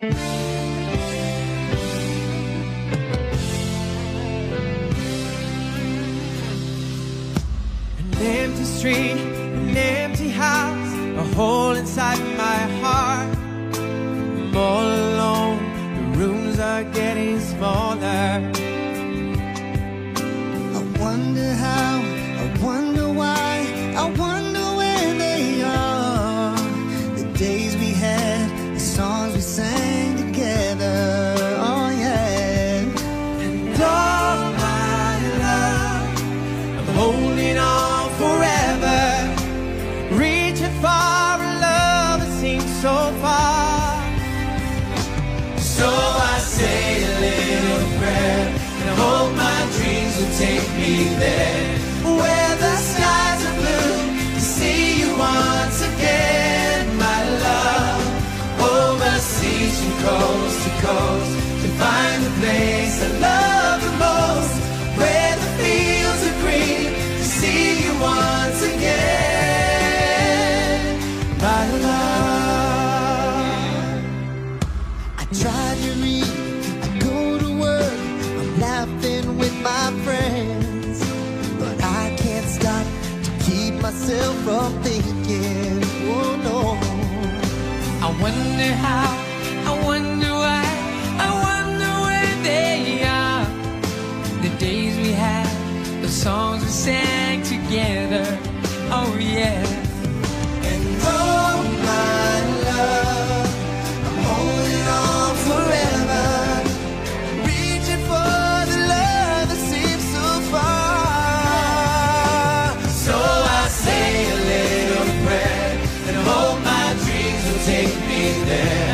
An empty street, an empty house, a hole inside my heart. I'm all alone, the rooms are getting smaller. I wonder how, little prayer and hope my dreams will take me there. Where the skies are blue to see you once again, my love. Overseas from coast to coast to find the place I love the most. Where the fields are green to see you once again, my love. I try to read, myself from thinking, oh no. I wonder how, I wonder why, I wonder where they are. The days we had, the songs we sang together, oh yeah. take me there.